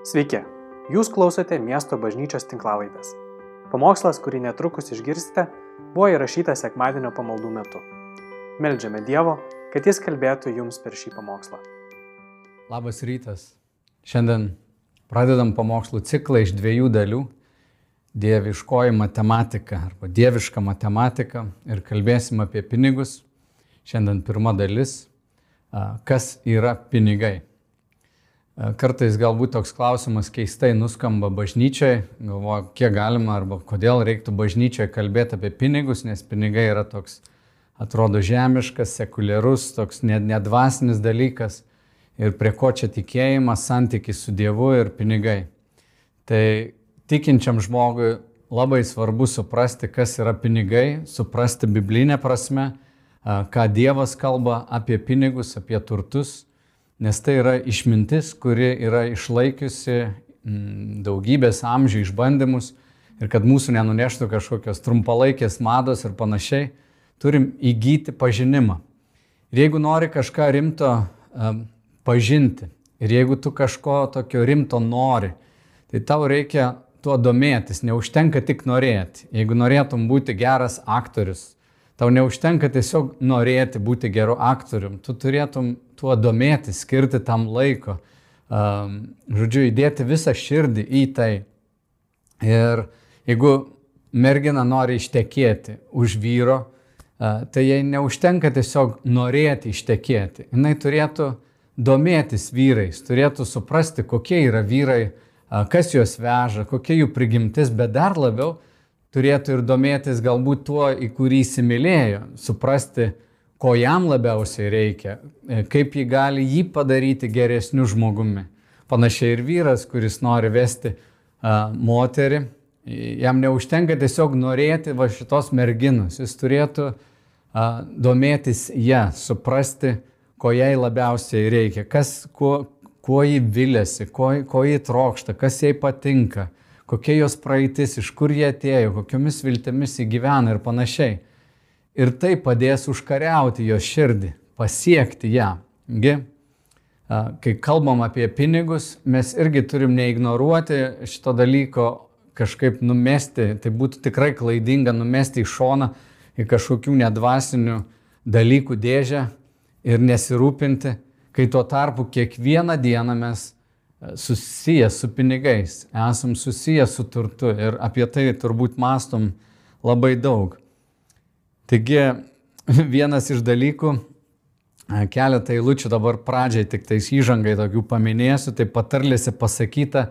Sveiki, jūs klausote miesto bažnyčios tinklavaitės. Pamokslas, kurį netrukus išgirsite, buvo įrašytas sekmadienio pamaldų metu. Meldžiame Dievo, kad Jis kalbėtų jums per šį pamokslą. Labas rytas. Šiandien pradedam pamokslų ciklą iš dviejų dalių - dieviškoji matematika arba dieviška matematika ir kalbėsim apie pinigus. Šiandien pirma dalis - kas yra pinigai. Kartais galbūt toks klausimas keistai nuskamba bažnyčiai, galvoju, kiek galima arba kodėl reiktų bažnyčiai kalbėti apie pinigus, nes pinigai yra toks, atrodo, žemiškas, sekuliarus, toks nedvasinis dalykas ir prie ko čia tikėjimas, santykis su Dievu ir pinigai. Tai tikinčiam žmogui labai svarbu suprasti, kas yra pinigai, suprasti biblinę prasme, ką Dievas kalba apie pinigus, apie turtus nes tai yra išmintis, kuri yra išlaikiusi mm, daugybės amžių išbandymus ir kad mūsų nenuneštų kažkokios trumpalaikės mados ir panašiai, turim įgyti pažinimą. Ir jeigu nori kažką rimto um, pažinti ir jeigu tu kažko tokio rimto nori, tai tau reikia tuo domėtis, neužtenka tik norėti. Jeigu norėtum būti geras aktorius, Tau neužtenka tiesiog norėti būti geru aktorium, tu turėtum tuo domėti, skirti tam laiko, um, žodžiu, įdėti visą širdį į tai. Ir jeigu mergina nori ištekėti už vyro, uh, tai jai neužtenka tiesiog norėti ištekėti. Jis turėtų domėtis vyrais, turėtų suprasti, kokie yra vyrai, uh, kas juos veža, kokia jų prigimtis, bet dar labiau turėtų ir domėtis galbūt tuo, į kurį įsimylėjo, suprasti, ko jam labiausiai reikia, e, kaip jį gali jį padaryti geresniu žmogumi. Panašiai ir vyras, kuris nori vesti uh, moterį, jam neužtenka tiesiog norėti va šitos merginos, jis turėtų uh, domėtis ją, suprasti, ko jai labiausiai reikia, kas, kuo, kuo jį vilėsi, ko, ko jį trokšta, kas jai patinka kokia jos praeitis, iš kur jie atėjo, kokiomis viltimis įgyvena ir panašiai. Ir tai padės užkariauti jo širdį, pasiekti ją. Gi, kai kalbam apie pinigus, mes irgi turim neignoruoti šito dalyko, kažkaip numesti, tai būtų tikrai klaidinga numesti į šoną į kažkokių nedvasinių dalykų dėžę ir nesirūpinti, kai tuo tarpu kiekvieną dieną mes susijęs su pinigais, esam susijęs su turtu ir apie tai turbūt mastom labai daug. Taigi vienas iš dalykų, keletą eilučių dabar pradžiai tik tais įžangai tokių paminėsiu, tai patarlėse pasakyta,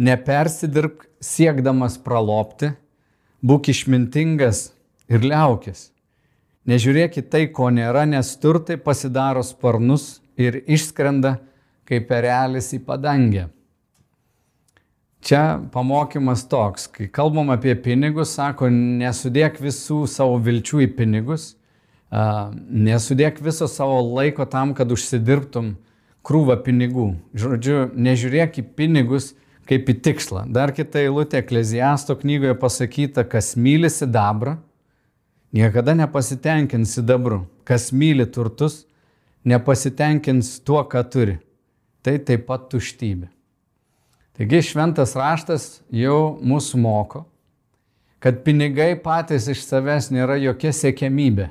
nepersidirbk siekdamas pralopti, būk išmintingas ir liaukis. Nežiūrėk į tai, ko nėra, nes turtai pasidaro sparnus ir išskrenda kaip erelis į padangę. Čia pamokymas toks, kai kalbam apie pinigus, sako, nesudėk visų savo vilčių į pinigus, nesudėk viso savo laiko tam, kad užsidirbtum krūvą pinigų. Žodžiu, nežiūrėk į pinigus kaip į tikslą. Dar kita eilutė Ekleziasto knygoje pasakyta, kas myli sidabrą, niekada nepasitenkins sidabru. Kas myli turtus, nepasitenkins tuo, ką turi tai taip pat tuštybė. Taigi šventas raštas jau mūsų moko, kad pinigai patys iš savęs nėra jokia sėkiamybė.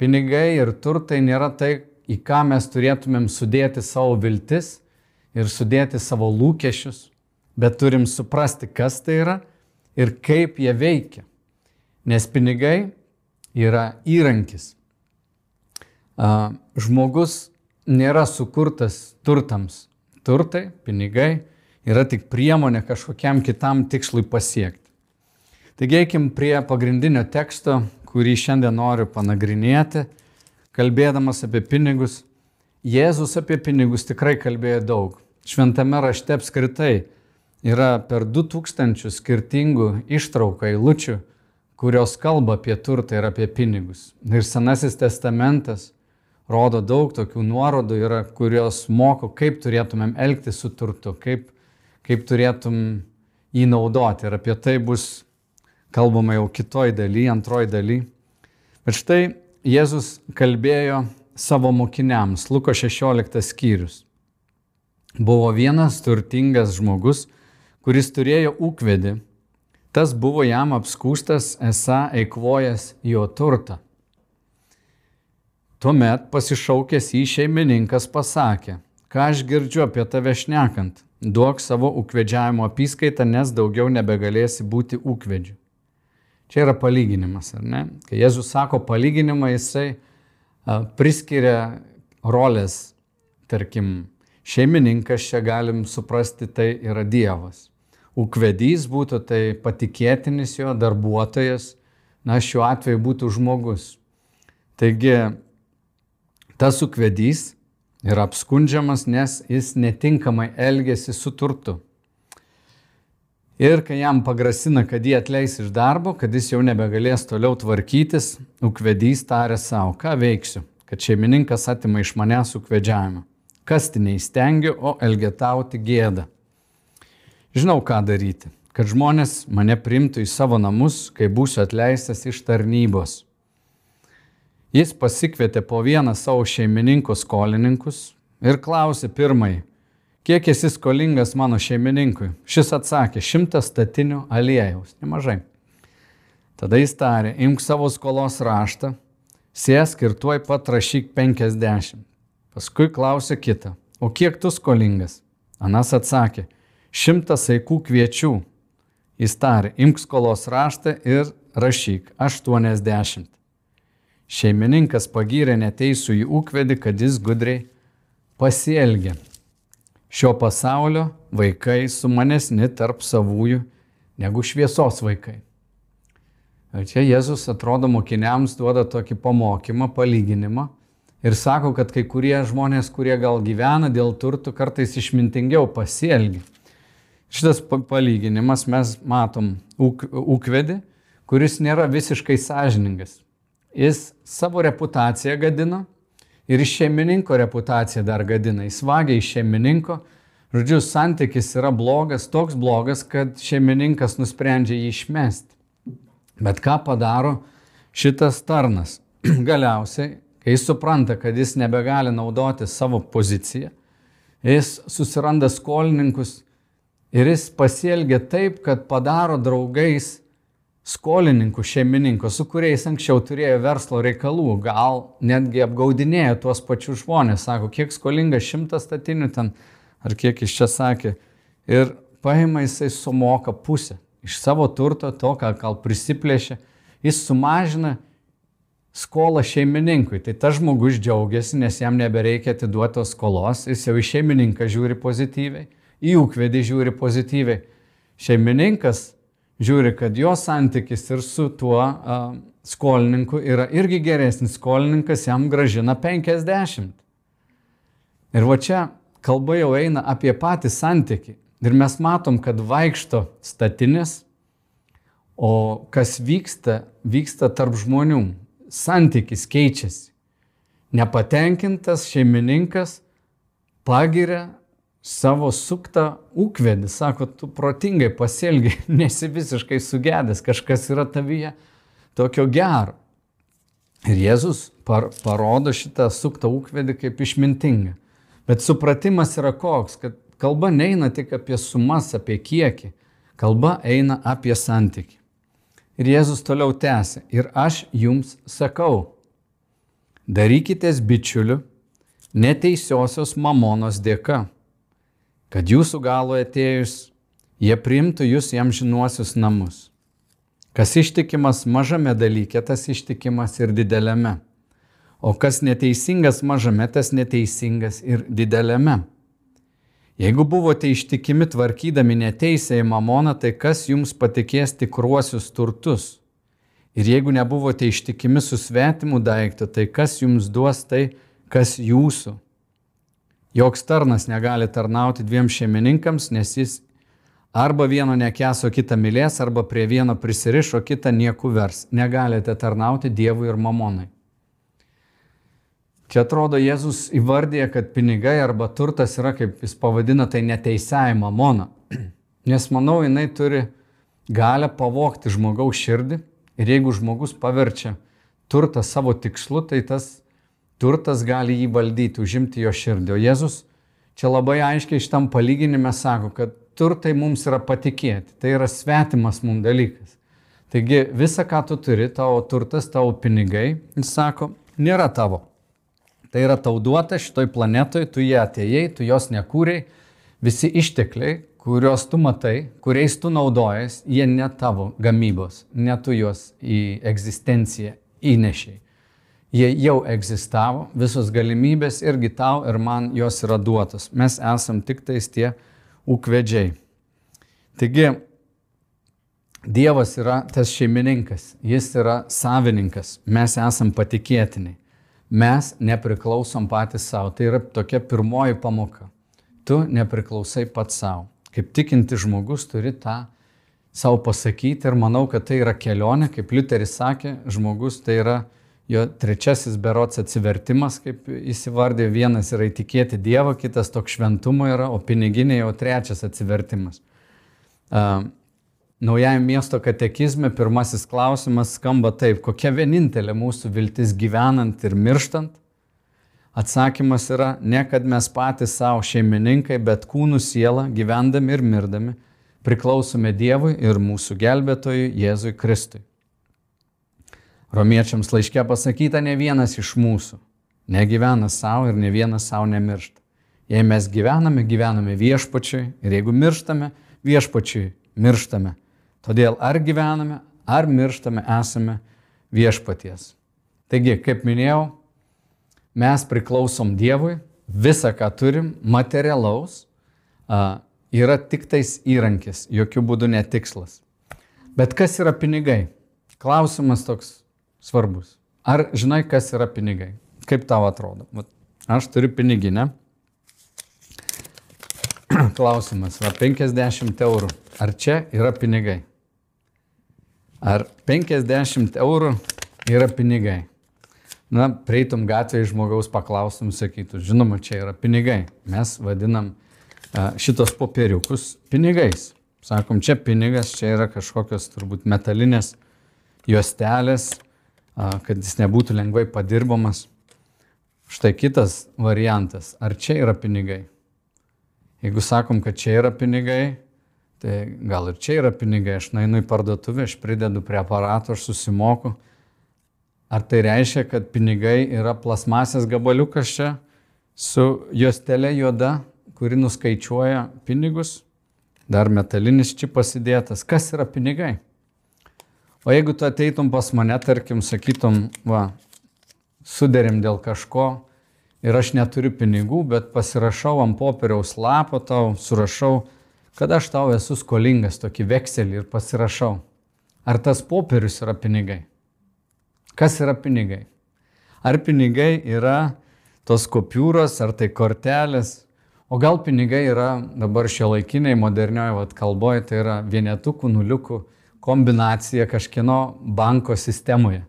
Pinigai ir turtai nėra tai, į ką mes turėtumėm sudėti savo viltis ir sudėti savo lūkesčius, bet turim suprasti, kas tai yra ir kaip jie veikia. Nes pinigai yra įrankis. Žmogus nėra sukurtas turtams. Turtai, pinigai yra tik priemonė kažkokiam kitam tikslui pasiekti. Taigi eikim prie pagrindinio teksto, kurį šiandien noriu panagrinėti, kalbėdamas apie pinigus. Jėzus apie pinigus tikrai kalbėjo daug. Šventame rašte apskritai yra per 2000 skirtingų ištraukų eilučių, kurios kalba apie turtą ir apie pinigus. Ir Senasis testamentas rodo daug tokių nuorodų, yra, kurios moko, kaip turėtumėm elgtis su turtu, kaip, kaip turėtum jį naudoti. Ir apie tai bus kalbama jau kitoj daly, antroj daly. Bet štai Jėzus kalbėjo savo mokiniams, Luko 16 skyrius. buvo vienas turtingas žmogus, kuris turėjo ūkvedį. Tas buvo jam apskūstas, esą eikvojęs jo turtą. Tuomet pasišaukęs į šeimininkas pasakė, ką aš girdžiu apie tave šnekant, duok savo ūkvedžiavimo apskaitą, nes daugiau nebegalėsi būti ūkvedžiu. Čia yra palyginimas, ar ne? Kai Jėzus sako palyginimą, jisai priskiria rolės, tarkim, Šeimininkas čia galim suprasti, tai yra Dievas. Ukvedys būtų tai patikėtinis jo darbuotojas, na šiuo atveju būtų žmogus. Taigi tas ukvedys yra apskundžiamas, nes jis netinkamai elgesi su turtu. Ir kai jam pagrasina, kad jį atleis iš darbo, kad jis jau nebegalės toliau tvarkytis, ukvedys tarė savo, ką veiksiu, kad šeimininkas atima iš manęs ukvedžiavimą kasti neįstengiu, o elgetauti gėda. Žinau, ką daryti, kad žmonės mane primtų į savo namus, kai būsiu atleistas iš tarnybos. Jis pasikvietė po vieną savo šeimininko skolininkus ir klausė pirmai, kiek esi skolingas mano šeimininkui. Šis atsakė, šimtas statinių aliejaus, nemažai. Tada jis tarė, imk savo skolos raštą, sėsk ir tuoj pat rašyk penkiasdešimt. Paskui klausė kitą, o kiek tu skolingas? Anas atsakė, šimtas aikų kviečių. Jis tarė, imk skolos raštą ir rašyk 80. Šeimininkas pagyrė neteisų į ūkvedį, kad jis gudriai pasielgė. Šio pasaulio vaikai sumanesni tarp savųjų negu šviesos vaikai. Čia Jėzus atrodo mokiniams duoda tokį pamokymą, palyginimą ir sako, kad kai kurie žmonės, kurie gal gyvena dėl turtų, kartais išmintingiau pasielgia. Šitas palyginimas mes matom ūkvedį, kuris nėra visiškai sąžiningas. Jis savo reputaciją gadina ir iš šeimininko reputaciją dar gadina. Jis vagia iš šeimininko. Žodžiu, santykis yra blogas, toks blogas, kad šeimininkas nusprendžia jį išmesti. Bet ką padaro šitas tarnas? Galiausiai kai jis supranta, kad jis nebegali naudoti savo poziciją, jis susiranda skolininkus ir jis pasielgia taip, kad padaro draugais skolininkų, šeimininkų, su kuriais anksčiau turėjo verslo reikalų, gal netgi apgaudinėjo tuos pačius žmonės, sako, kiek skolinga šimtas statinių ten, ar kiek iš čia sakė, ir paima jisai sumoka pusę iš savo turto, to, ką gal prisiplėšė, jis sumažina skolą šeimininkui. Tai tas žmogus džiaugiasi, nes jam nebereikia atiduotos skolos, jis jau į šeimininką žiūri pozityviai, į ūkvedį žiūri pozityviai. Šeimininkas žiūri, kad jo santykis ir su tuo uh, skolininku yra irgi geresnis. Skolininkas jam gražina 50. Ir va čia kalba jau eina apie patį santykį. Ir mes matom, kad vaikšto statinės, o kas vyksta, vyksta tarp žmonių santykis keičiasi. Nepatenkintas šeimininkas pagiria savo suktą ūkvedį, sako, tu protingai pasielgi, nesi visiškai sugedęs, kažkas yra tavyje tokio gero. Ir Jėzus par, parodo šitą suktą ūkvedį kaip išmintingą. Bet supratimas yra koks, kad kalba neina tik apie sumas, apie kiekį, kalba eina apie santyki. Ir Jėzus toliau tęsė. Ir aš jums sakau, darykitės bičiulių neteisiosios mamonos dėka, kad jūsų galo atėjus jie priimtų jūs jam žinuosius namus. Kas ištikimas mažame dalyke, tas ištikimas ir dideliame. O kas neteisingas mažame, tas neteisingas ir dideliame. Jeigu buvote ištikimi tvarkydami neteisę į mamoną, tai kas jums patikės tikruosius turtus? Ir jeigu nebuvote ištikimi su svetimu daiktu, tai kas jums duos tai, kas jūsų? Joks tarnas negali tarnauti dviem šeimininkams, nes jis arba vieno nekeso, kitą mylės, arba prie vieno prisirišo, kitą nieku vers. Negalite tarnauti Dievui ir mamonai. Čia atrodo Jėzus įvardė, kad pinigai arba turtas yra, kaip jis pavadina, tai neteisėjai mamona. Nes manau, jinai turi galę pavokti žmogaus širdį ir jeigu žmogus paverčia turtą savo tikslu, tai tas turtas gali jį valdyti, užimti jo širdį. O Jėzus čia labai aiškiai šitam palyginime sako, kad turtai mums yra patikėti, tai yra svetimas mums dalykas. Taigi visa, ką tu turi, tavo turtas, tavo pinigai, jis sako, nėra tavo. Tai yra tau duota šitoj planetoj, tu jie atėjai, tu jos nekūrei, visi ištekliai, kuriuos tu matai, kuriais tu naudojas, jie ne tavo gamybos, ne tu juos į egzistenciją įnešiai. Jie jau egzistavo, visos galimybės irgi tau ir man jos yra duotos. Mes esam tik tais tie ūkvedžiai. Taigi, Dievas yra tas šeimininkas, jis yra savininkas, mes esam patikėtiniai. Mes nepriklausom patys savo. Tai yra tokia pirmoji pamoka. Tu nepriklausai pats savo kaip tikinti žmogus turi tą savo pasakyti ir manau, kad tai yra kelionė, kaip Liuteris sakė, žmogus tai yra jo trečiasis berots atsivertimas, kaip įsivardė, vienas yra įtikėti Dievą, kitas toks šventumo yra, o piniginė jau trečias atsivertimas. Naujajame miesto katekizme pirmasis klausimas skamba taip, kokia vienintelė mūsų viltis gyvenant ir mirštant? Atsakymas yra ne, kad mes patys savo šeimininkai, bet kūnų siela, gyvendami ir mirdami, priklausome Dievui ir mūsų gelbėtojui Jėzui Kristui. Romiečiams laiške pasakyta, ne vienas iš mūsų negyvena savo ir ne vienas savo nemiršta. Jei mes gyvename, gyvename viešpačiui ir jeigu mirštame, viešpačiui mirštame. Todėl ar gyvename, ar mirštame, esame viešpaties. Taigi, kaip minėjau, mes priklausom Dievui, visą, ką turim, materialaus, yra tik tais įrankis, jokių būdų netikslas. Bet kas yra pinigai? Klausimas toks svarbus. Ar žinai, kas yra pinigai? Kaip tau atrodo? Vat aš turiu piniginę. Klausimas, va 50 eurų. Ar čia yra pinigai? Ar 50 eurų yra pinigai? na, prieitum gatvėje žmogaus paklaustum, sakytų, žinoma, čia yra pinigai. Mes vadinam šitos popieriukus pinigais. Sakom, čia pinigas, čia yra kažkokios turbūt metalinės juostelės, kad jis nebūtų lengvai padirbamas. Štai kitas variantas. Ar čia yra pinigai? Jeigu sakom, kad čia yra pinigai, tai gal ir čia yra pinigai. Aš nainu į parduotuvę, aš pridedu prie aparato, aš susimoku Ar tai reiškia, kad pinigai yra plasmasės gabaliukas čia su juostelė juoda, kuri nuskaičiuoja pinigus, dar metalinis čipas įdėtas. Kas yra pinigai? O jeigu tu ateitum pas mane, tarkim, sakytum, va, suderim dėl kažko ir aš neturiu pinigų, bet pasirašau ant popieriaus lapo tau, surašau, kad aš tau esu skolingas tokį vekselį ir pasirašau. Ar tas popierius yra pinigai? Kas yra pinigai? Ar pinigai yra tos kopiūros, ar tai kortelės, o gal pinigai yra dabar šio laikiniai modernioje kalboje, tai yra vienetukų, nuliukų kombinacija kažkieno banko sistemoje.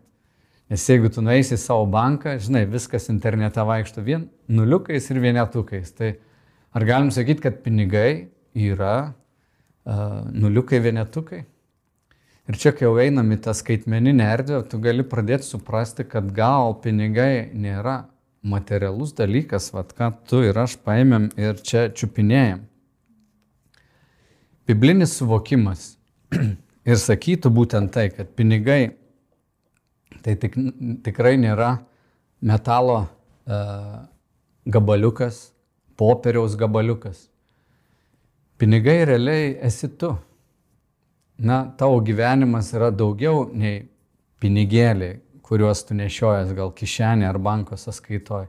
Nes jeigu tu nueisi į savo banką, žinai, viskas internete vaikšto vien nuliukais ir vienetukais. Tai ar galim sakyti, kad pinigai yra uh, nuliukai vienetukai? Ir čia, kai jau einam į tą skaitmeninę erdvę, tu gali pradėti suprasti, kad gal pinigai nėra materialus dalykas, vad ką tu ir aš paėmėm ir čia čiupinėjom. Biblinis suvokimas ir sakytų būtent tai, kad pinigai tai tik, tikrai nėra metalo uh, gabaliukas, popieriaus gabaliukas. Pinigai realiai esi tu na, tavo gyvenimas yra daugiau nei pinigėliai, kuriuos tu nešiojas gal kišenė ar banko sąskaitoj.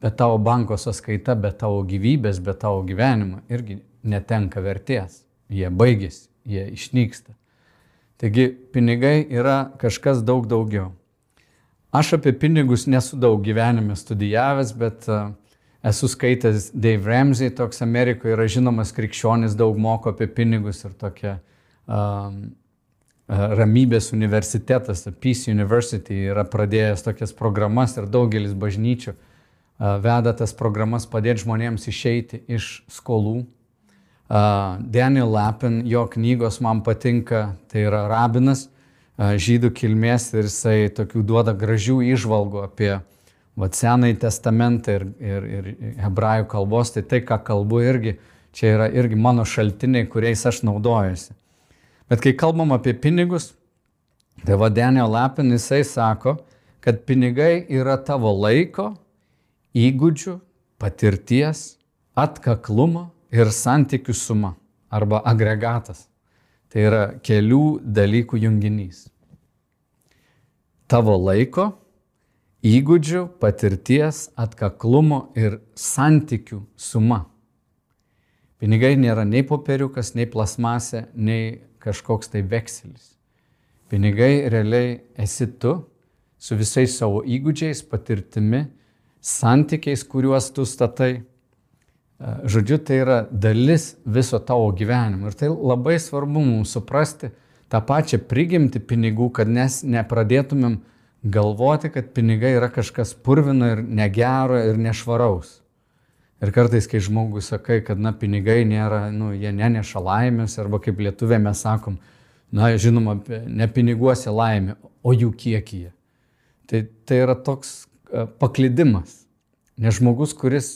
Bet tavo banko sąskaita, be tavo gyvybės, be tavo gyvenimo irgi netenka vertės. Jie baigėsi, jie išnyksta. Taigi pinigai yra kažkas daug daugiau. Aš apie pinigus nesu daug gyvenime studijavęs, bet uh, esu skaitęs Dave Ramsey, toks Amerikoje yra žinomas krikščionis, daug moko apie pinigus ir tokia Ramybės universitetas, Peace University, yra pradėjęs tokias programas ir daugelis bažnyčių veda tas programas padėti žmonėms išeiti iš skolų. Daniel Lapin, jo knygos man patinka, tai yra rabinas žydų kilmės ir jisai tokių duoda gražių išvalgų apie vat senai testamentą ir, ir, ir hebrajų kalbos, tai tai, ką kalbu irgi, čia yra irgi mano šaltiniai, kuriais aš naudojuosi. Bet kai kalbam apie pinigus, tai va Daniel Lapin jisai sako, kad pinigai yra tavo laiko, įgūdžių, patirties, atkaklumo ir santykių suma arba agregatas. Tai yra kelių dalykų junginys. Tavo laiko, įgūdžių, patirties, atkaklumo ir santykių suma. Pinigai nėra nei popieriukas, nei plasmasė, nei kažkoks tai vekselis. Pinigai realiai esi tu su visais savo įgūdžiais, patirtimi, santykiais, kuriuos tu statai. Žodžiu, tai yra dalis viso tavo gyvenimo. Ir tai labai svarbu mums suprasti tą pačią prigimti pinigų, kad mes nepradėtumėm galvoti, kad pinigai yra kažkas purvino ir negero ir nešvaraus. Ir kartais, kai žmogus sakai, kad na, pinigai nėra, nu, jie neneša laimės, arba kaip lietuvė mes sakom, na, žinoma, ne piniguose laimė, o jų kiekyje. Tai, tai yra toks paklydimas. Nes žmogus, kuris,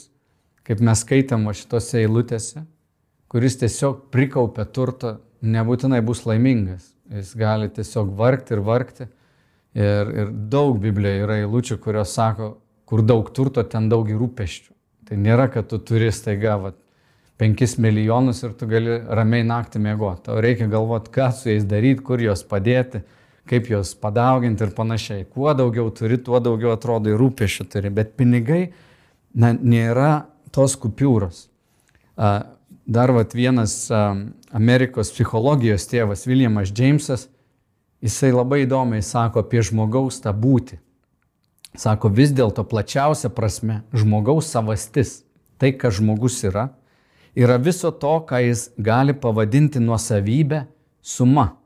kaip mes skaitam šitose eilutėse, kuris tiesiog prikaupia turtą, nebūtinai bus laimingas. Jis gali tiesiog vargti ir vargti Ir, ir daug Biblijoje yra eilučių, kurios sako, kur daug turto, ten daug ir rūpeščių. Tai nėra, kad tu turi staiga vat, 5 milijonus ir tu gali ramiai naktį mėgoti. Tau reikia galvoti, ką su jais daryti, kur juos padėti, kaip juos padauginti ir panašiai. Kuo daugiau turi, tuo daugiau atrodo ir rūpeščių turi. Bet pinigai na, nėra tos kupiūros. Dar vat, vienas Amerikos psichologijos tėvas Williamas Jamesas jisai labai įdomiai sako apie žmogaus tą būti. Sako, vis dėlto plačiausia prasme žmogaus savastis, tai, kas žmogus yra, yra viso to, ką jis gali pavadinti nuosavybę suma.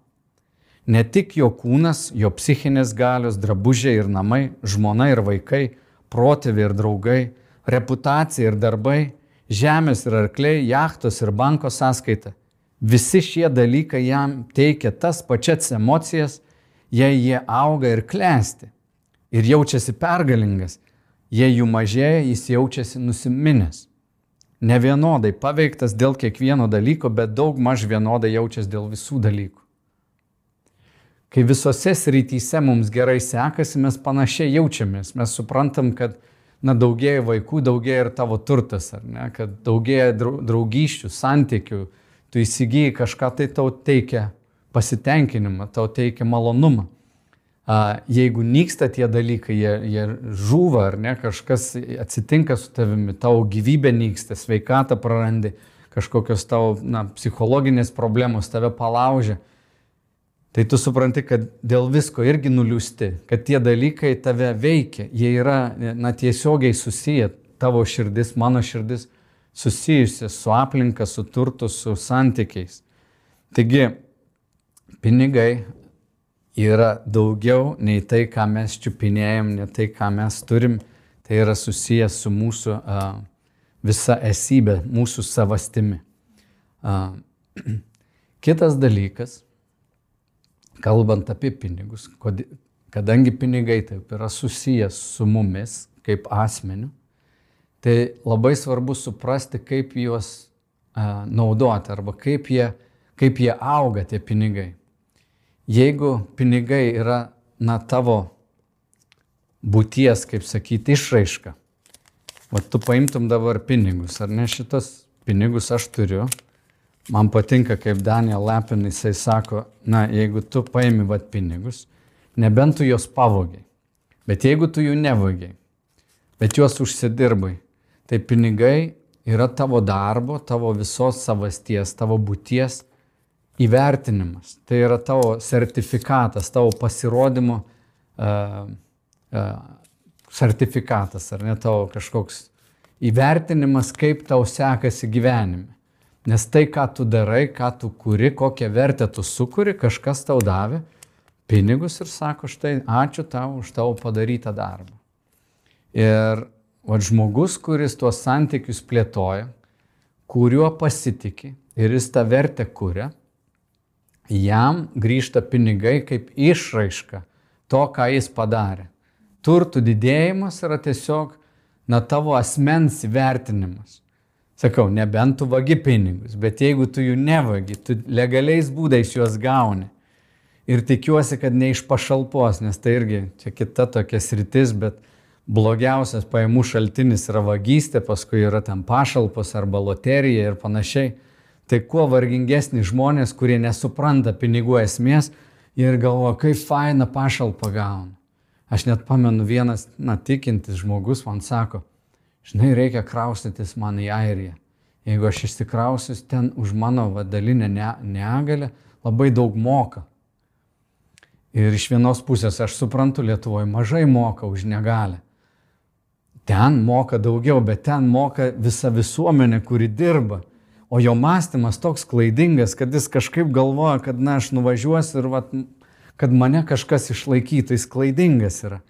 Ne tik jo kūnas, jo psichinės galios, drabužiai ir namai, žmona ir vaikai, protėviai ir draugai, reputacija ir darbai, žemės ir arkliai, jachtos ir banko sąskaita Visi šie dalykai jam teikia tas pačias emocijas, jei jie auga ir klesti ir jaučiasi pergalingas, jei jų mažėja, jis jaučiasi nusiminęs. Ne vienodai paveiktas dėl kiekvieno dalyko, bet daug maž vienodai jaučiasi dėl visų dalykų. Kai visose srityse mums gerai sekasi, mes panašiai jaučiamės. Mes suprantam, kad na, daugėja vaikų, daugėja ir tavo turtas, ar ne, kad daugėja draugyščių, santykių, tu įsigyji kažką, tai tau teikia pasitenkinimą, tau teikia malonumą. Jeigu nyksta tie dalykai, jie, jie žūva ar ne, kažkas atsitinka su tavimi, tavo gyvybė nyksta, sveikatą prarandi, kažkokios tavo na, psichologinės problemos tave palaužia, tai tu supranti, kad dėl visko irgi nuliūsti, kad tie dalykai tave veikia, jie yra na, tiesiogiai susiję, tavo širdis, mano širdis susijusi su aplinka, su turtu, su santykiais. Taigi, pinigai yra daugiau nei tai, ką mes čiupinėjom, ne tai, ką mes turim, tai yra susijęs su mūsų a, visa esybė, mūsų savastimi. A, kitas dalykas, kalbant apie pinigus, kadangi pinigai taip yra susijęs su mumis kaip asmeniu, Tai labai svarbu suprasti, kaip juos naudoti arba kaip jie, kaip jie auga tie pinigai. Jeigu pinigai yra, na, tavo būties, kaip sakyti, išraiška, o tu paimtum dabar pinigus, ar ne šitas pinigus aš turiu, man patinka, kaip Daniel Lepin, jisai sako, na, jeigu tu paimi vat pinigus, nebent tu juos pavogiai, bet jeigu tu jų nevogiai, bet juos užsidirbai, Tai pinigai yra tavo darbo, tavo visos savasties, tavo būties įvertinimas. Tai yra tavo sertifikatas, tavo pasirodymo uh, uh, sertifikatas, ar ne tavo kažkoks įvertinimas, kaip tau sekasi gyvenime. Nes tai, ką tu darai, ką tu kuri, kokią vertę tu sukuri, kažkas tau davė pinigus ir sako, štai ačiū tau už tavo padarytą darbą. Ir O žmogus, kuris tuos santykius plėtoja, kuriuo pasitikė ir jis tą vertę kuria, jam grįžta pinigai kaip išraiška to, ką jis padarė. turtų didėjimas yra tiesiog, na, tavo asmens įvertinimas. Sakau, nebent tu vagi pinigus, bet jeigu tu jų nevagi, tu legaliais būdais juos gauni. Ir tikiuosi, kad ne iš pašalpos, nes tai irgi čia kita tokia sritis, bet blogiausias pajamų šaltinis yra vagystė, paskui yra ten pašalpos arba loterija ir panašiai. Tai kuo vargingesni žmonės, kurie nesupranta pinigų esmės ir galvoja, kaip faina pašalpą gauna. Aš net pamenu vienas, na, tikintis žmogus man sako, žinai, reikia kraustytis man į Airiją. Jeigu aš išsikrausius ten už mano vadalinę negalę, labai daug moka. Ir iš vienos pusės aš suprantu, Lietuvoje mažai moka už negalę. Ten moka daugiau, bet ten moka visa visuomenė, kuri dirba. O jo mąstymas toks klaidingas, kad jis kažkaip galvoja, kad na aš nuvažiuosiu ir vat, kad mane kažkas išlaikytų, jis klaidingas yra.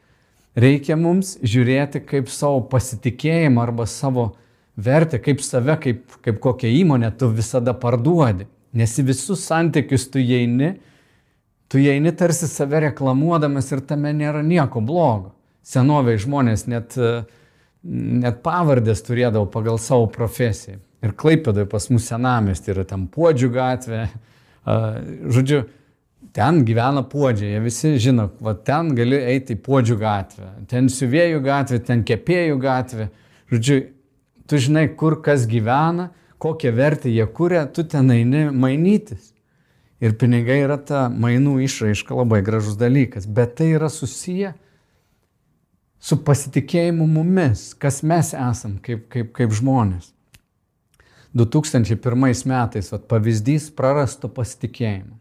Reikia mums žiūrėti kaip savo pasitikėjimą arba savo vertę, kaip save, kaip, kaip kokią įmonę tu visada parduodi. Nes į visus santykius tu įeini, tu įeini tarsi save reklamuodamas ir tame nėra nieko blogo. Senoviai žmonės net, net pavardės turėdavo pagal savo profesiją. Ir Klaipėdoje pas mus senamesti yra ten Puodžių gatvė. Žodžiu, Ten gyvena puodžiai, jie visi žino, va ten gali eiti į puodžių gatvę, ten siuvėjų gatvė, ten kepėjų gatvė. Žodžiu, tu žinai, kur kas gyvena, kokią vertę jie kūrė, tu ten eini mainytis. Ir pinigai yra ta mainų išraiška labai gražus dalykas, bet tai yra susiję su pasitikėjimu mumis, kas mes esam kaip, kaip, kaip žmonės. 2001 metais vat, pavyzdys prarasto pasitikėjimo.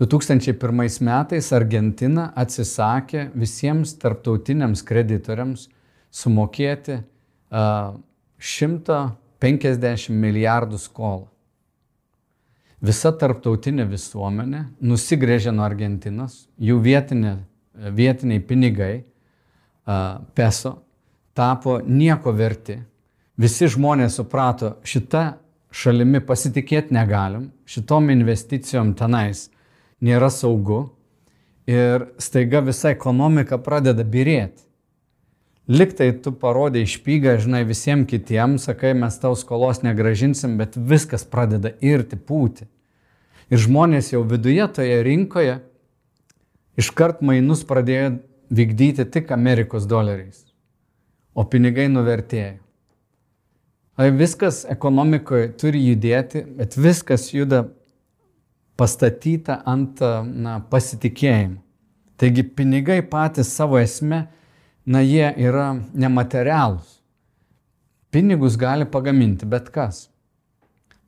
2001 metais Argentina atsisakė visiems tarptautiniams kreditoriams sumokėti uh, 150 milijardų skolą. Visa tarptautinė visuomenė nusigrėžė nuo Argentinos, jų vietinė, vietiniai pinigai, uh, peso, tapo nieko verti. Visi žmonės suprato, šitą šalimi pasitikėti negalim, šitom investicijom tenais nėra saugu ir staiga visa ekonomika pradeda birėti. Liktai tu parodai išpygą, žinai, visiems kitiems, sakai, mes tau skolos negražinsim, bet viskas pradeda irti, pūti. Ir žmonės jau viduje toje rinkoje iškart mainus pradėjo vykdyti tik Amerikos doleriais, o pinigai nuvertėjo. Tai viskas ekonomikoje turi judėti, bet viskas juda pastatyta ant na, pasitikėjimo. Taigi pinigai patys savo esme, na jie yra nematerialūs. Pinigus gali pagaminti bet kas.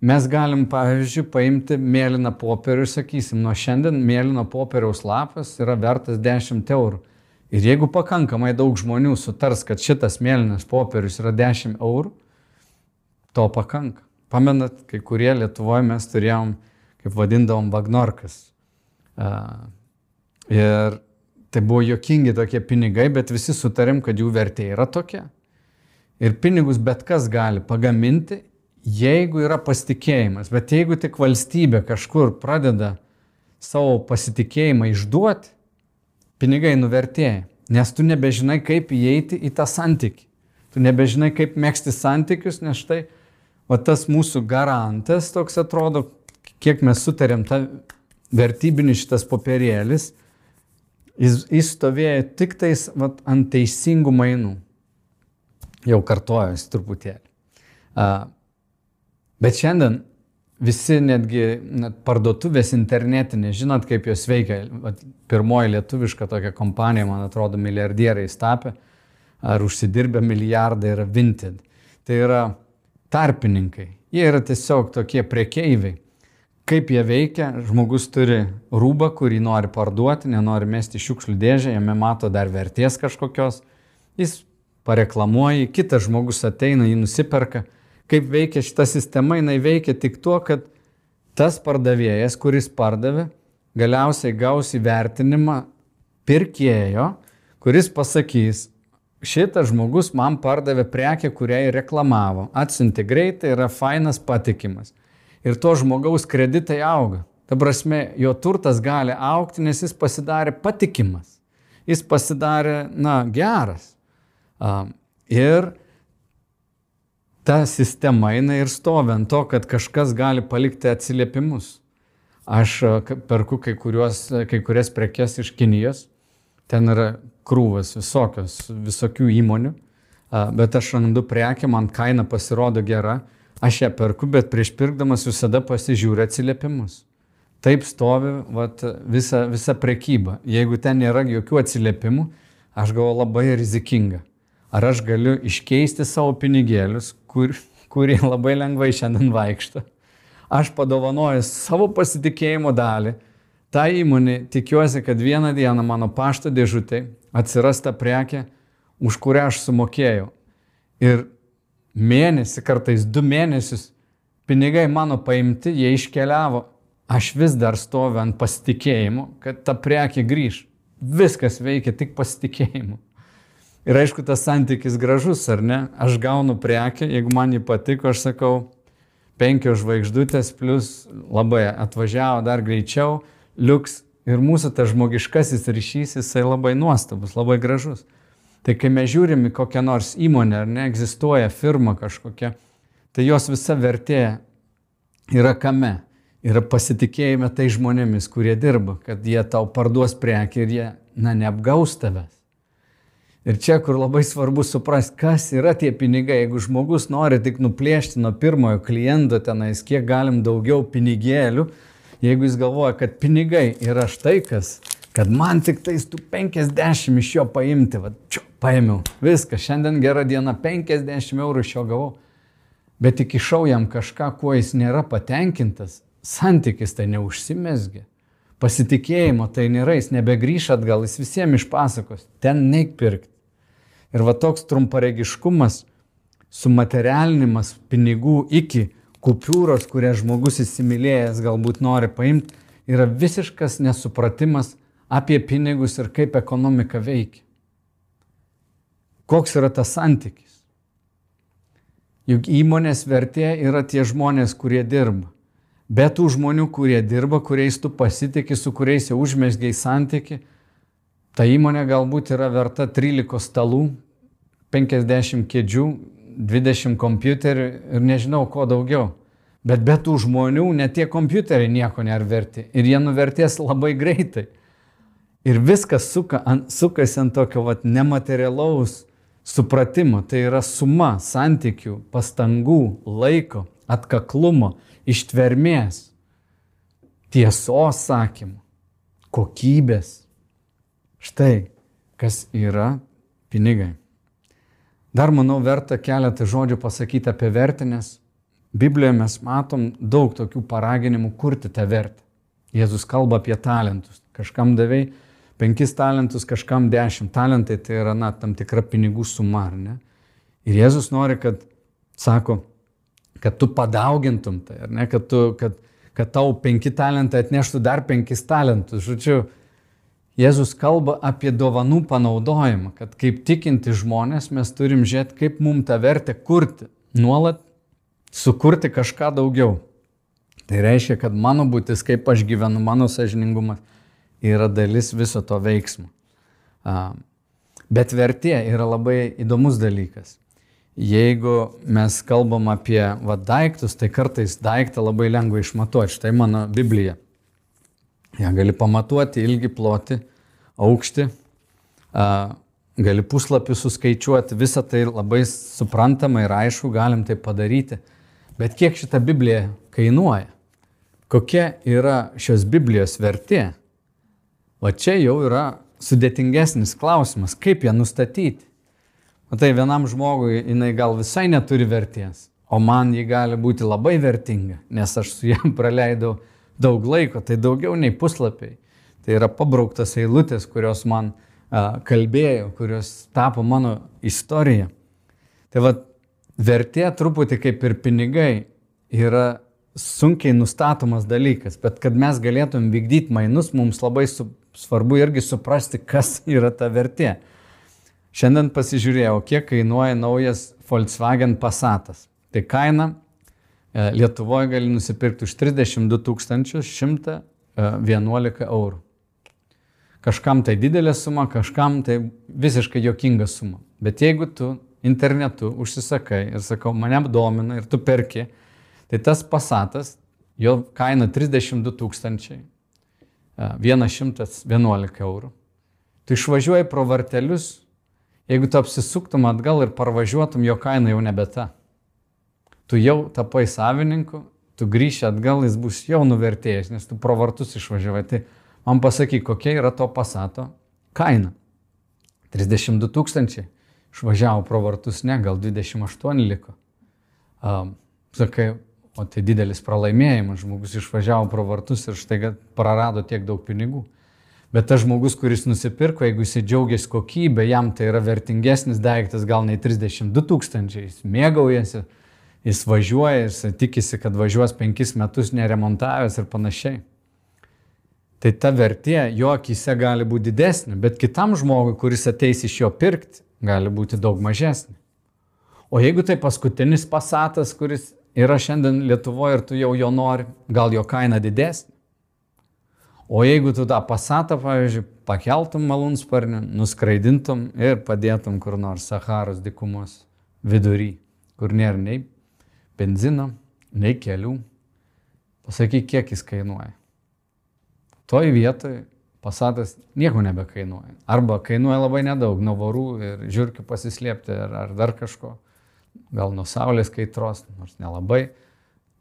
Mes galim, pavyzdžiui, paimti mėlyną popierių ir sakysim, nuo šiandien mėlyno popieriaus lapas yra vertas 10 eurų. Ir jeigu pakankamai daug žmonių sutars, kad šitas mėlynas popierius yra 10 eurų, to pakanka. Pamenat, kai kurie Lietuvoje mes turėjom kaip vadindavom Vagnorkas. Ir tai buvo jokingi tokie pinigai, bet visi sutarėm, kad jų vertė yra tokia. Ir pinigus bet kas gali pagaminti, jeigu yra pasitikėjimas. Bet jeigu tik valstybė kažkur pradeda savo pasitikėjimą išduoti, pinigai nuvertėja. Nes tu nebežinai, kaip įeiti į tą santykį. Tu nebežinai, kaip mėgsti santykius, nes štai, o tas mūsų garantas toks atrodo, kiek mes sutarėm, ta vertybinis šitas popierėlis, jis, jis stovėjo tik tais vat, ant teisingų mainų. Jau kartojasi truputėlį. Uh, bet šiandien visi netgi net parduotuvės internetinės, žinot, kaip jos veikia. Vat, pirmoji lietuviška tokia kompanija, man atrodo, milijardieriai tapė, ar užsidirbę milijardai yra Vinted. Tai yra tarpininkai. Jie yra tiesiog tokie priekeiviai kaip jie veikia, žmogus turi rūbą, kurį nori parduoti, nenori mesti šiukšlių dėžę, jame mato dar vertės kažkokios, jis pareklamuoja, kitas žmogus ateina, jį nusiperka. Kaip veikia šita sistema, jinai veikia tik tuo, kad tas pardavėjas, kuris pardavė, galiausiai gaus įvertinimą pirkėjo, kuris pasakys, šitas žmogus man pardavė prekę, kurią reklamavo, atsinti greitai, yra fainas, patikimas ir to žmogaus kreditai auga. Ta prasme, jo turtas gali aukti, nes jis pasidarė patikimas. jis pasidarė, na, geras. Ir ta sistema eina ir stovi ant to, kad kažkas gali palikti atsiliepimus. Aš perku kai, kuriuos, kai kurias prekes iš Kinijos, ten yra krūvas visokios, visokių įmonių, bet aš randu prekę, man kaina pasirodo gera, aš ją perku, bet prieš pirkdamas visada pasižiūriu atsiliepimus. Taip stovi vat, visa, visa prekyba. Jeigu ten nėra jokių atsiliepimų, aš galvoju labai rizikinga. Ar aš galiu iškeisti savo pinigėlius, kur, kurie labai lengvai šiandien vaikšto. Aš padovanoju savo pasitikėjimo dalį. Ta įmonė tikiuosi, kad vieną dieną mano pašto dėžutė atsiras ta prekė, už kurią aš sumokėjau. Ir mėnesį, kartais du mėnesius, pinigai mano paimti, jie iškeliavo. Aš vis dar stoviu ant pasitikėjimo, kad ta prekė grįž. Viskas veikia tik pasitikėjimu. Ir aišku, tas santykis gražus, ar ne? Aš gaunu prekę, jeigu man jį patiko, aš sakau, penkios žvaigždutės, plus labai atvažiavo dar greičiau, liuks ir mūsų tas žmogiškasis ryšys, jisai labai nuostabus, labai gražus. Tai kai mes žiūrim į kokią nors įmonę, ar neegzistuoja firma kažkokia, tai jos visa vertė yra kame? Yra pasitikėjime tai žmonėmis, kurie dirba, kad jie tau parduos prekį ir jie, na, neapgaus tavęs. Ir čia, kur labai svarbu suprasti, kas yra tie pinigai. Jeigu žmogus nori tik nuplėšti nuo pirmojo kliento tenais, kiek galim daugiau pinigėlių, jeigu jis galvoja, kad pinigai yra štai kas, kad man tik tais tų 50 iš jo paimti, va, čia paėmiau, viskas, šiandien gera diena, 50 eurų iš jo gavau, bet tik išau jam kažką, kuo jis nėra patenkintas, santykis tai neužsimesgi, pasitikėjimo tai nėra, jis nebegrįš atgal, jis visiems išpasakos, ten neik pirkti. Ir va toks trumparegiškumas, sumaterialinimas pinigų iki kupiūros, kurią žmogus įsimylėjęs galbūt nori paimti, yra visiškas nesupratimas apie pinigus ir kaip ekonomika veikia. Koks yra tas santykis? Juk įmonės vertė yra tie žmonės, kurie dirba. Be tų žmonių, kurie dirba, kuriais tu pasitikė, su kuriais jau užmesgiai santyki, ta įmonė galbūt yra verta 13 stalų, 50 kėdžių, 20 kompiuterių ir nežinau ko daugiau. Bet be tų žmonių net tie kompiuteriai nieko nėra verti ir jie nuvertės labai greitai. Ir viskas suka, ant, sukasi ant tokio vat, nematerialaus supratimo. Tai yra suma santykių, pastangų, laiko, atkaklumo, ištvermės, tiesos sakymų, kokybės. Štai kas yra pinigai. Dar manau verta keletą žodžių pasakyti apie vertę, nes Biblijoje mes matom daug tokių paraginimų kurti tą vertę. Jėzus kalba apie talentus. Kažkam davėjai penkis talentus, kažkam dešimt. Talentai tai yra, na, tam tikra pinigų suma, ar ne? Ir Jėzus nori, kad, sako, kad tu padaugintum tai, ar ne, kad, tu, kad, kad tau penki talentai atneštų dar penkis talentus. Žodžiu, Jėzus kalba apie dovanų panaudojimą, kad kaip tikinti žmonės mes turim žiūrėti, kaip mums tą vertę kurti, nuolat sukurti kažką daugiau. Tai reiškia, kad mano būtis, kaip aš gyvenu, mano sažiningumas yra dalis viso to veiksmo. Bet vertė yra labai įdomus dalykas. Jeigu mes kalbam apie va, daiktus, tai kartais daiktą labai lengva išmatuoti. Štai mano Biblija. Ja gali pamatuoti ilgi, ploti, aukštį, gali puslapį suskaičiuoti, visą tai labai suprantama ir aišku, galim tai padaryti. Bet kiek šita Biblija kainuoja? Kokia yra šios Biblijos vertė? O čia jau yra sudėtingesnis klausimas, kaip ją nustatyti. O tai vienam žmogui jinai gal visai neturi vertės, o man ji gali būti labai vertinga, nes aš su jam praleidau daug laiko, tai daugiau nei puslapiai. Tai yra pabrauktas eilutės, kurios man a, kalbėjo, kurios tapo mano istorija. Tai vad, vertė truputį kaip ir pinigai yra sunkiai nustatomas dalykas, bet kad mes galėtum vykdyti mainus, mums labai su, svarbu irgi suprasti, kas yra ta vertė. Šiandien pasižiūrėjau, kiek kainuoja naujas Volkswagen Passatas. Tai kaina e, Lietuvoje gali nusipirkti už 32 111 eurų. Kažkam tai didelė suma, kažkam tai visiškai jokinga suma. Bet jeigu tu internetu užsisakai ir sakau, mane domina ir tu perki, tai tas pasatas, jo kaina 32 tūkstančiai, 111 eurų. Tu išvažiuoji pro vartelius, jeigu tu apsisuktum atgal ir parvažiuotum, jo kaina jau nebe ta. Tu jau tapai savininku, tu grįši atgal, jis bus jau nuvertėjęs, nes tu pro vartus išvažiavai. Tai man pasakyk, kokia yra to pasato kaina. 32 tūkstančiai. Išvažiavo pro vartus, ne, gal 28 liko. Um, sakai, o tai didelis pralaimėjimas, žmogus išvažiavo pro vartus ir štai prarado tiek daug pinigų. Bet tas žmogus, kuris nusipirko, jeigu jis džiaugiasi kokybė, jam tai yra vertingesnis daiktas gal nei 32 tūkstančiai, jis mėgaujasi, jis važiuoja, jis tikisi, kad važiuos penkis metus neremontavęs ir panašiai tai ta vertė jo akise gali būti didesnė, bet kitam žmogui, kuris ateis iš jo pirkti, gali būti daug mažesnė. O jeigu tai paskutinis pasatas, kuris yra šiandien Lietuvoje ir tu jau jo nori, gal jo kaina didesnė. O jeigu tu tą pasatą, pavyzdžiui, pakeltum malūnsparnį, nuskraidintum ir padėtum kur nors Saharos dikumos vidury, kur nėra nei benzino, nei kelių, pasakyk, kiek jis kainuoja toj vietoj pasatas nieko nebekainuoja. Arba kainuoja labai nedaug, nuo vorų ir žiūrkių pasislėpti ar, ar dar kažko. Gal nuo saulės kaitros, nors nelabai.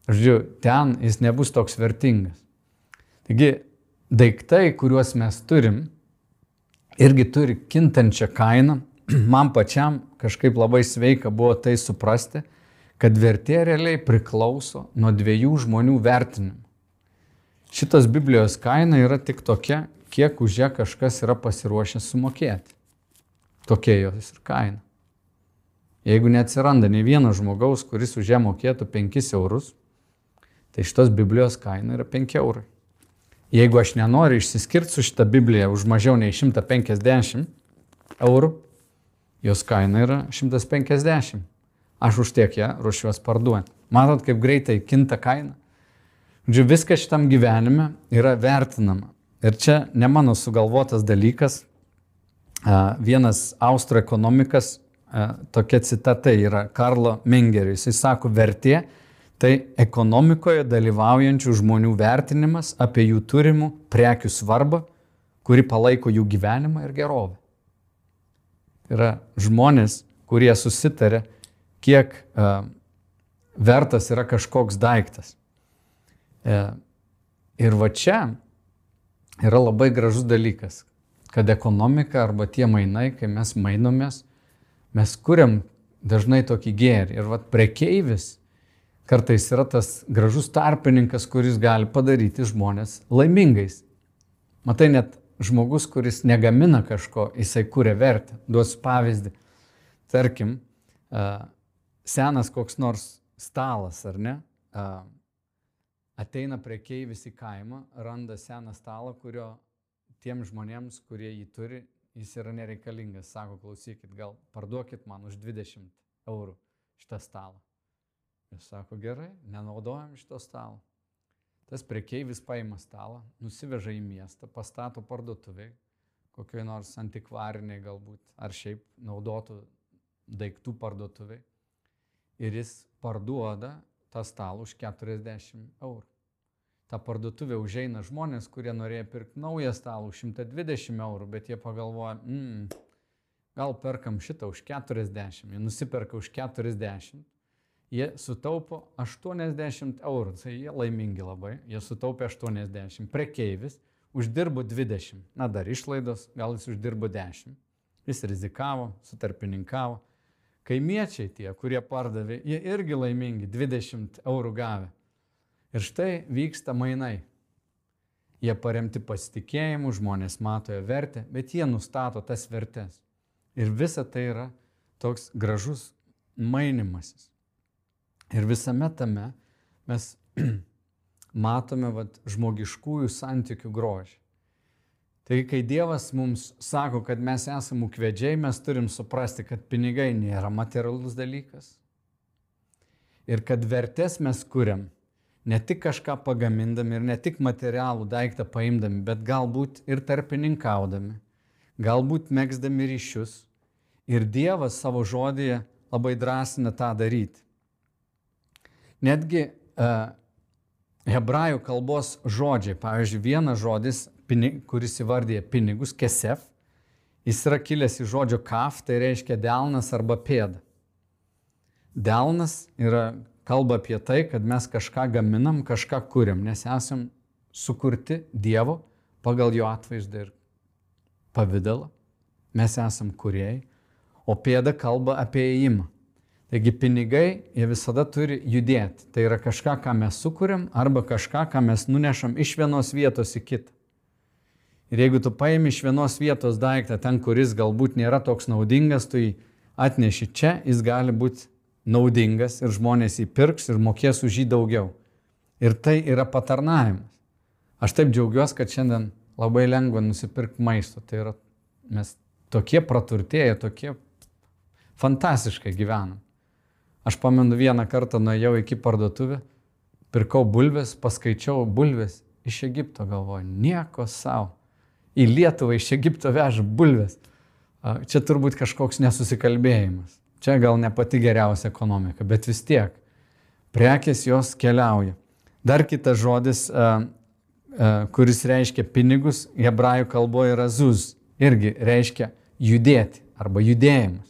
Žodžiu, ten jis nebus toks vertingas. Taigi, daiktai, kuriuos mes turim, irgi turi kintančią kainą. Man pačiam kažkaip labai sveika buvo tai suprasti, kad vertė realiai priklauso nuo dviejų žmonių vertinimų šitas Biblijos kaina yra tik tokia, kiek už ją kažkas yra pasiruošęs sumokėti. Tokia jos ir kaina. Jeigu neatsiranda ne vieno žmogaus, kuris už ją mokėtų 5 eurus, tai šitos Biblijos kaina yra 5 eurai. Jeigu aš nenoriu išsiskirti su šitą Bibliją už mažiau nei 150 eurų, jos kaina yra 150. Aš už tiek ją ruošiuos parduoti. Matot, kaip greitai kinta kaina? Žodžiu, viskas šitam gyvenime yra vertinama. Ir čia ne mano sugalvotas dalykas. Vienas austrų ekonomikas, tokia citata yra Karlo Mengerio. Jis sako, vertė tai ekonomikoje dalyvaujančių žmonių vertinimas apie jų turimų prekių svarbą, kuri palaiko jų gyvenimą ir gerovę. Yra žmonės, kurie susitarė, kiek uh, vertas yra kažkoks daiktas. E, ir va čia yra labai gražus dalykas, kad ekonomika arba tie mainai, kai mes mainomės, mes kuriam dažnai tokį gėrį. Ir va prekeivis kartais yra tas gražus tarpininkas, kuris gali padaryti žmonės laimingais. Matai, net žmogus, kuris negamina kažko, jisai kūrė vertę. Duosiu pavyzdį. Tarkim, senas koks nors stalas, ar ne? ateina prekeivis į kaimą, randa seną stalą, kurio tiem žmonėms, kurie jį turi, jis yra nereikalingas. Sako, klausykit, gal parduokit man už 20 eurų šitą stalą. Jis sako, gerai, nenaudojam šito stalo. Tas prekeivis paima stalą, nusiveža į miestą, pastato parduotuviai, kokioj nors antikvariniai galbūt, ar šiaip naudotų daiktų parduotuviai. Ir jis parduoda tą stalą už 40 eurų. Ta parduotuvė užeina žmonės, kurie norėjo pirkti naują stalą už 120 eurų, bet jie pagalvoja, mm, gal perkam šitą už 40, jie nusiperka už 40, jie sutaupo 80 eurų, tai jie laimingi labai, jie sutaupė 80, prekeivis uždirbo 20, na dar išlaidos, gal jis uždirbo 10, jis rizikavo, sutarpininkavo, Kaimiečiai tie, kurie pardavė, jie irgi laimingi, 20 eurų gavę. Ir štai vyksta mainai. Jie paremti pasitikėjimu, žmonės mato jo vertę, bet jie nustato tas vertės. Ir visa tai yra toks gražus mainimasis. Ir visame tame mes matome vat, žmogiškųjų santykių grožį. Tai kai Dievas mums sako, kad mes esame ukvedžiai, mes turim suprasti, kad pinigai nėra materialus dalykas. Ir kad vertės mes kuriam ne tik kažką pagamindami ir ne tik materialų daiktą paimdami, bet galbūt ir tarpininkaudami, galbūt mėgsdami ryšius. Ir Dievas savo žodėje labai drąsina tą daryti. Netgi uh, hebrajų kalbos žodžiai, pavyzdžiui, vienas žodis, kuris įvardyja pinigus, kesef, jis yra kilęs iš žodžio kaf, tai reiškia delnas arba pėda. Delnas yra kalba apie tai, kad mes kažką gaminam, kažką kuriam, nes esam sukurti Dievo pagal jo atvaizdą ir pavydalą. Mes esam kuriejai, o pėda kalba apie įėjimą. Taigi pinigai, jie visada turi judėti. Tai yra kažką, ką mes sukūrėm arba kažką, ką mes nunešam iš vienos vietos į kitą. Ir jeigu tu paimi iš vienos vietos daiktą, ten, kuris galbūt nėra toks naudingas, tu jį atneši čia, jis gali būti naudingas ir žmonės jį pirks ir mokės už jį daugiau. Ir tai yra patarnavimas. Aš taip džiaugiuosi, kad šiandien labai lengva nusipirkti maisto. Tai yra, mes tokie praturtėję, tokie fantastiškai gyvenam. Aš pamenu vieną kartą nuėjau iki parduotuvę, pirkau bulves, paskaičiau bulves iš Egipto, galvoju, nieko savo. Į Lietuvą iš Egipto veža bulves. Čia turbūt kažkoks nesusikalbėjimas. Čia gal ne pati geriausia ekonomika, bet vis tiek. Prekės jos keliauja. Dar kitas žodis, kuris reiškia pinigus, hebrajų kalboje yra zuz. Irgi reiškia judėti arba judėjimas.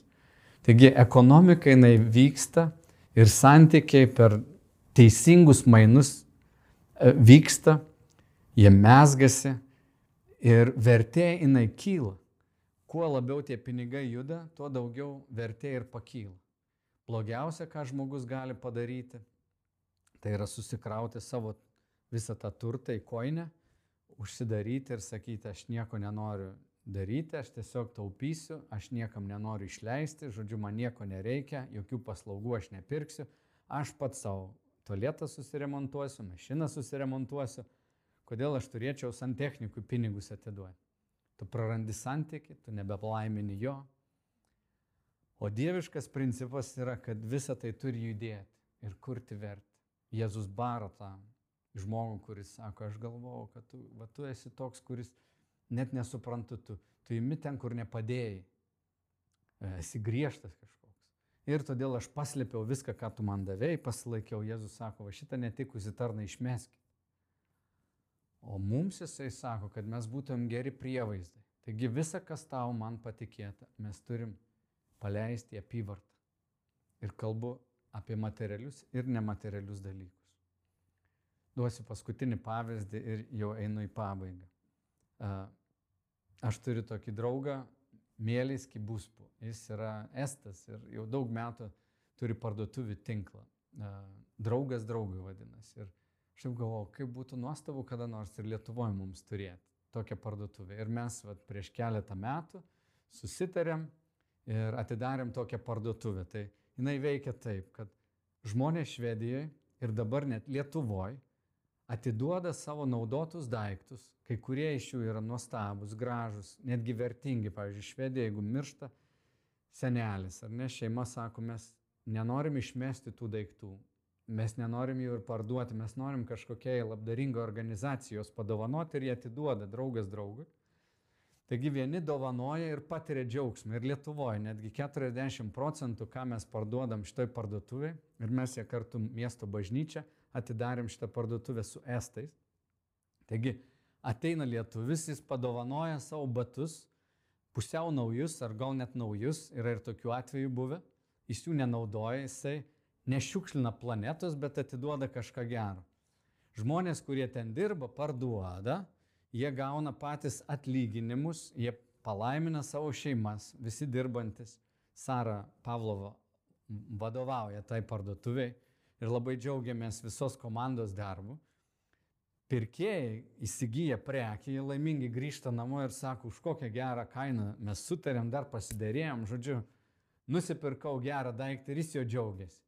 Taigi ekonomika jinai vyksta ir santykiai per teisingus mainus vyksta, jie mesgasi ir vertė jinai kyla kuo labiau tie pinigai juda, tuo daugiau vertė ir pakyla. Blogiausia, ką žmogus gali padaryti, tai yra susikrauti savo visą tą turtą į koinę, užsidaryti ir sakyti, aš nieko nenoriu daryti, aš tiesiog taupysiu, aš niekam nenoriu išleisti, žodžiu, man nieko nereikia, jokių paslaugų aš nepirksiu, aš pats savo tualetą susiremontuosiu, mašiną susiremontuosiu, kodėl aš turėčiau santechnikų pinigus atiduoti. Tu prarandi santyki, tu nebepalaimini jo. O dieviškas principas yra, kad visa tai turi judėti ir kurti vertę. Jėzus baro tą žmogų, kuris sako, aš galvojau, kad tu, va, tu esi toks, kuris net nesuprantu, tu, tu įmi ten, kur nepadėjai. Esi griežtas kažkoks. Ir todėl aš paslėpiau viską, ką tu man davėjai, pasilaikiau. Jėzus sako, va šitą netikusi tarną išmeskit. O mums jisai sako, kad mes būtum geri prievaizdai. Taigi visa, kas tau man patikėta, mes turim paleisti apyvartą. Ir kalbu apie materialius ir nematerialius dalykus. Duosiu paskutinį pavyzdį ir jau einu į pabaigą. Aš turiu tokį draugą, Mėlys Kibuspu. Jis yra estas ir jau daug metų turi parduotuvių tinklą. Draugas draugui vadinasi. Ir Aš jau galvojau, kaip būtų nuostabu kada nors ir Lietuvoje mums turėti tokią parduotuvę. Ir mes vat, prieš keletą metų susitarėm ir atidarėm tokią parduotuvę. Tai jinai veikia taip, kad žmonės Švedijoje ir dabar net Lietuvoje atiduoda savo naudotus daiktus, kai kurie iš jų yra nuostabus, gražus, netgi vertingi. Pavyzdžiui, Švedija, jeigu miršta senelis ar ne, šeima sako, mes nenorim išmesti tų daiktų, Mes nenorim jų ir parduoti, mes norim kažkokiai labdaringai organizacijos padovanoti ir jie atiduoda draugas draugui. Taigi vieni dovanoja ir patiria džiaugsmą. Ir Lietuvoje netgi 40 procentų, ką mes parduodam šitoj parduotuvėje, ir mes ją kartu miesto bažnyčia atidarėm šitą parduotuvę su estais. Taigi ateina lietuvis, jis padovanoja savo batus, pusiau naujus ar gal net naujus, yra ir tokių atvejų buvę, jis jų nenaudoja, jisai nešiukšlina planetos, bet atiduoda kažką gero. Žmonės, kurie ten dirba, parduoda, jie gauna patys atlyginimus, jie palaimina savo šeimas, visi dirbantis. Sara Pavlovo vadovauja tai parduotuviai ir labai džiaugiamės visos komandos darbu. Pirkėjai įsigyja prekį, jie laimingi grįžta namo ir sako, už kokią gerą kainą mes sutarėm, dar pasidarėjom, žodžiu, nusipirkau gerą daiktą ir jis jo džiaugiasi.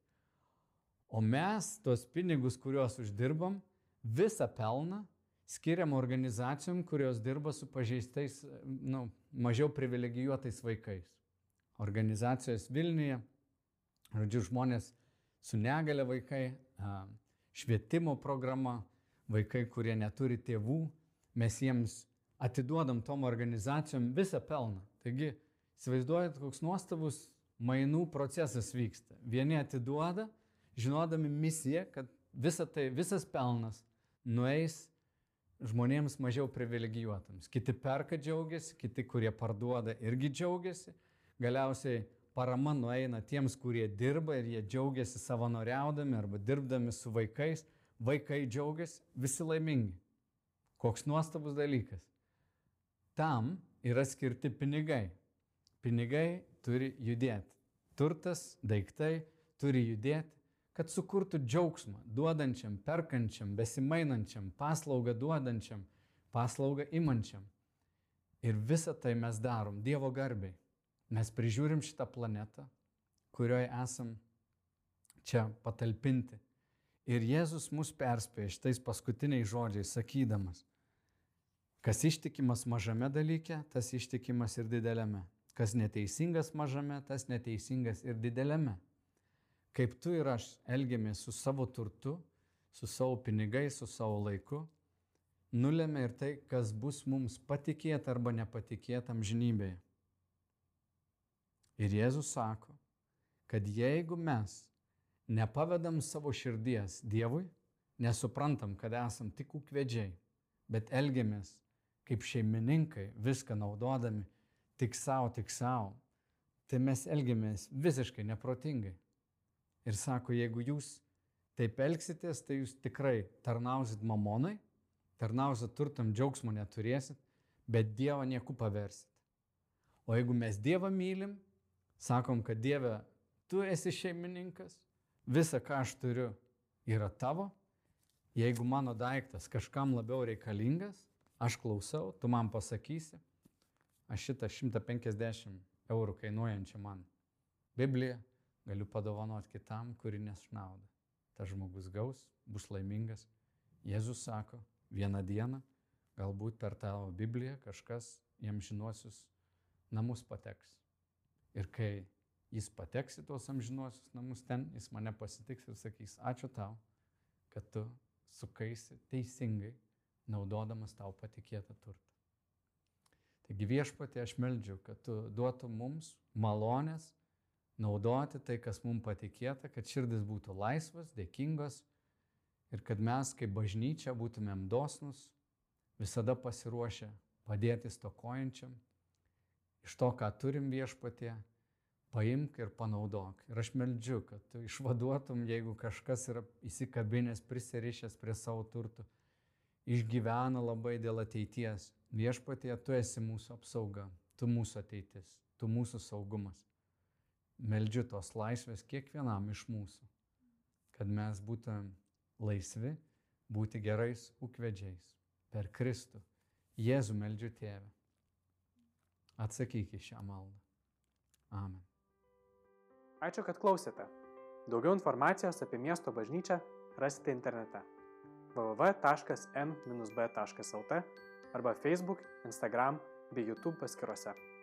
O mes tos pinigus, kuriuos uždirbam, visą pelną skiriam organizacijom, kurios dirba su pažeistais, nu, mažiau privilegijuotais vaikais. Organizacijos Vilniuje, žodžiu, žmonės su negale vaikai, švietimo programa, vaikai, kurie neturi tėvų, mes jiems atiduodam tom organizacijom visą pelną. Taigi, įsivaizduojat, koks nuostabus mainų procesas vyksta. Vieni atiduoda, žinodami misiją, kad visa tai, visas pelnas nueis žmonėms mažiau privilegijuotams. Kiti perka džiaugiasi, kiti, kurie parduoda, irgi džiaugiasi. Galiausiai parama nueina tiems, kurie dirba ir jie džiaugiasi savanoriaudami arba dirbdami su vaikais. Vaikai džiaugiasi, visi laimingi. Koks nuostabus dalykas. Tam yra skirti pinigai. Pinigai turi judėti. Turtas, daiktai turi judėti kad sukurtų džiaugsmą duodančiam, perkančiam, besimainančiam, paslaugą duodančiam, paslaugą imančiam. Ir visą tai mes darom Dievo garbiai. Mes prižiūrim šitą planetą, kurioje esam čia patalpinti. Ir Jėzus mus perspėja šitais paskutiniais žodžiais, sakydamas, kas ištikimas mažame dalyke, tas ištikimas ir dideliame. Kas neteisingas mažame, tas neteisingas ir dideliame kaip tu ir aš elgiamės su savo turtu, su savo pinigais, su savo laiku, nulėmė ir tai, kas bus mums patikėta arba nepatikėta amžinybėje. Ir Jėzus sako, kad jeigu mes nepavedam savo širdies Dievui, nesuprantam, kad esam tik ūkvedžiai, bet elgiamės kaip šeimininkai, viską naudodami tik savo, tik savo, tai mes elgiamės visiškai neprotingai. Ir sako, jeigu jūs taip elgsitės, tai jūs tikrai tarnausit mamonai, tarnausit turtam džiaugsmo neturėsit, bet Dievą nieku paversit. O jeigu mes Dievą mylim, sakom, kad Dieve, tu esi šeimininkas, visa, ką aš turiu, yra tavo, jeigu mano daiktas kažkam labiau reikalingas, aš klausau, tu man pasakysi, aš šitą 150 eurų kainuojančią man Bibliją galiu padovanoti kitam, kuri nešnauda. Tas žmogus gaus, bus laimingas. Jėzus sako, vieną dieną, galbūt per tavo Bibliją kažkas jam žinuosius namus pateks. Ir kai jis pateks į tuos amžinuosius namus ten, jis mane pasitiks ir sakys, ačiū tau, kad tu sukaisi teisingai, naudodamas tau patikėtą turtą. Taigi viešpatė aš meldžiu, kad tu duotum mums malonės naudoti tai, kas mums patikėta, kad širdis būtų laisvas, dėkingas ir kad mes kaip bažnyčia būtumėm dosnus, visada pasiruošę padėti stokojančiam, iš to, ką turim viešpatie, paimk ir panaudok. Ir aš meldžiu, kad tu išvaduotum, jeigu kažkas yra įsikabinęs, prisirišęs prie savo turtų, išgyvena labai dėl ateities. Viešpatie, tu esi mūsų apsauga, tu mūsų ateitis, tu mūsų saugumas meldžiu tos laisvės kiekvienam iš mūsų, kad mes būtumėm laisvi būti gerais ūkvedžiais per Kristų. Jėzų meldžiu tėvę. Atsakyk į šią maldą. Amen. Ačiū, kad klausėte. Daugiau informacijos apie miesto bažnyčią rasite internete www.m-b.lt arba Facebook, Instagram bei YouTube paskiruose.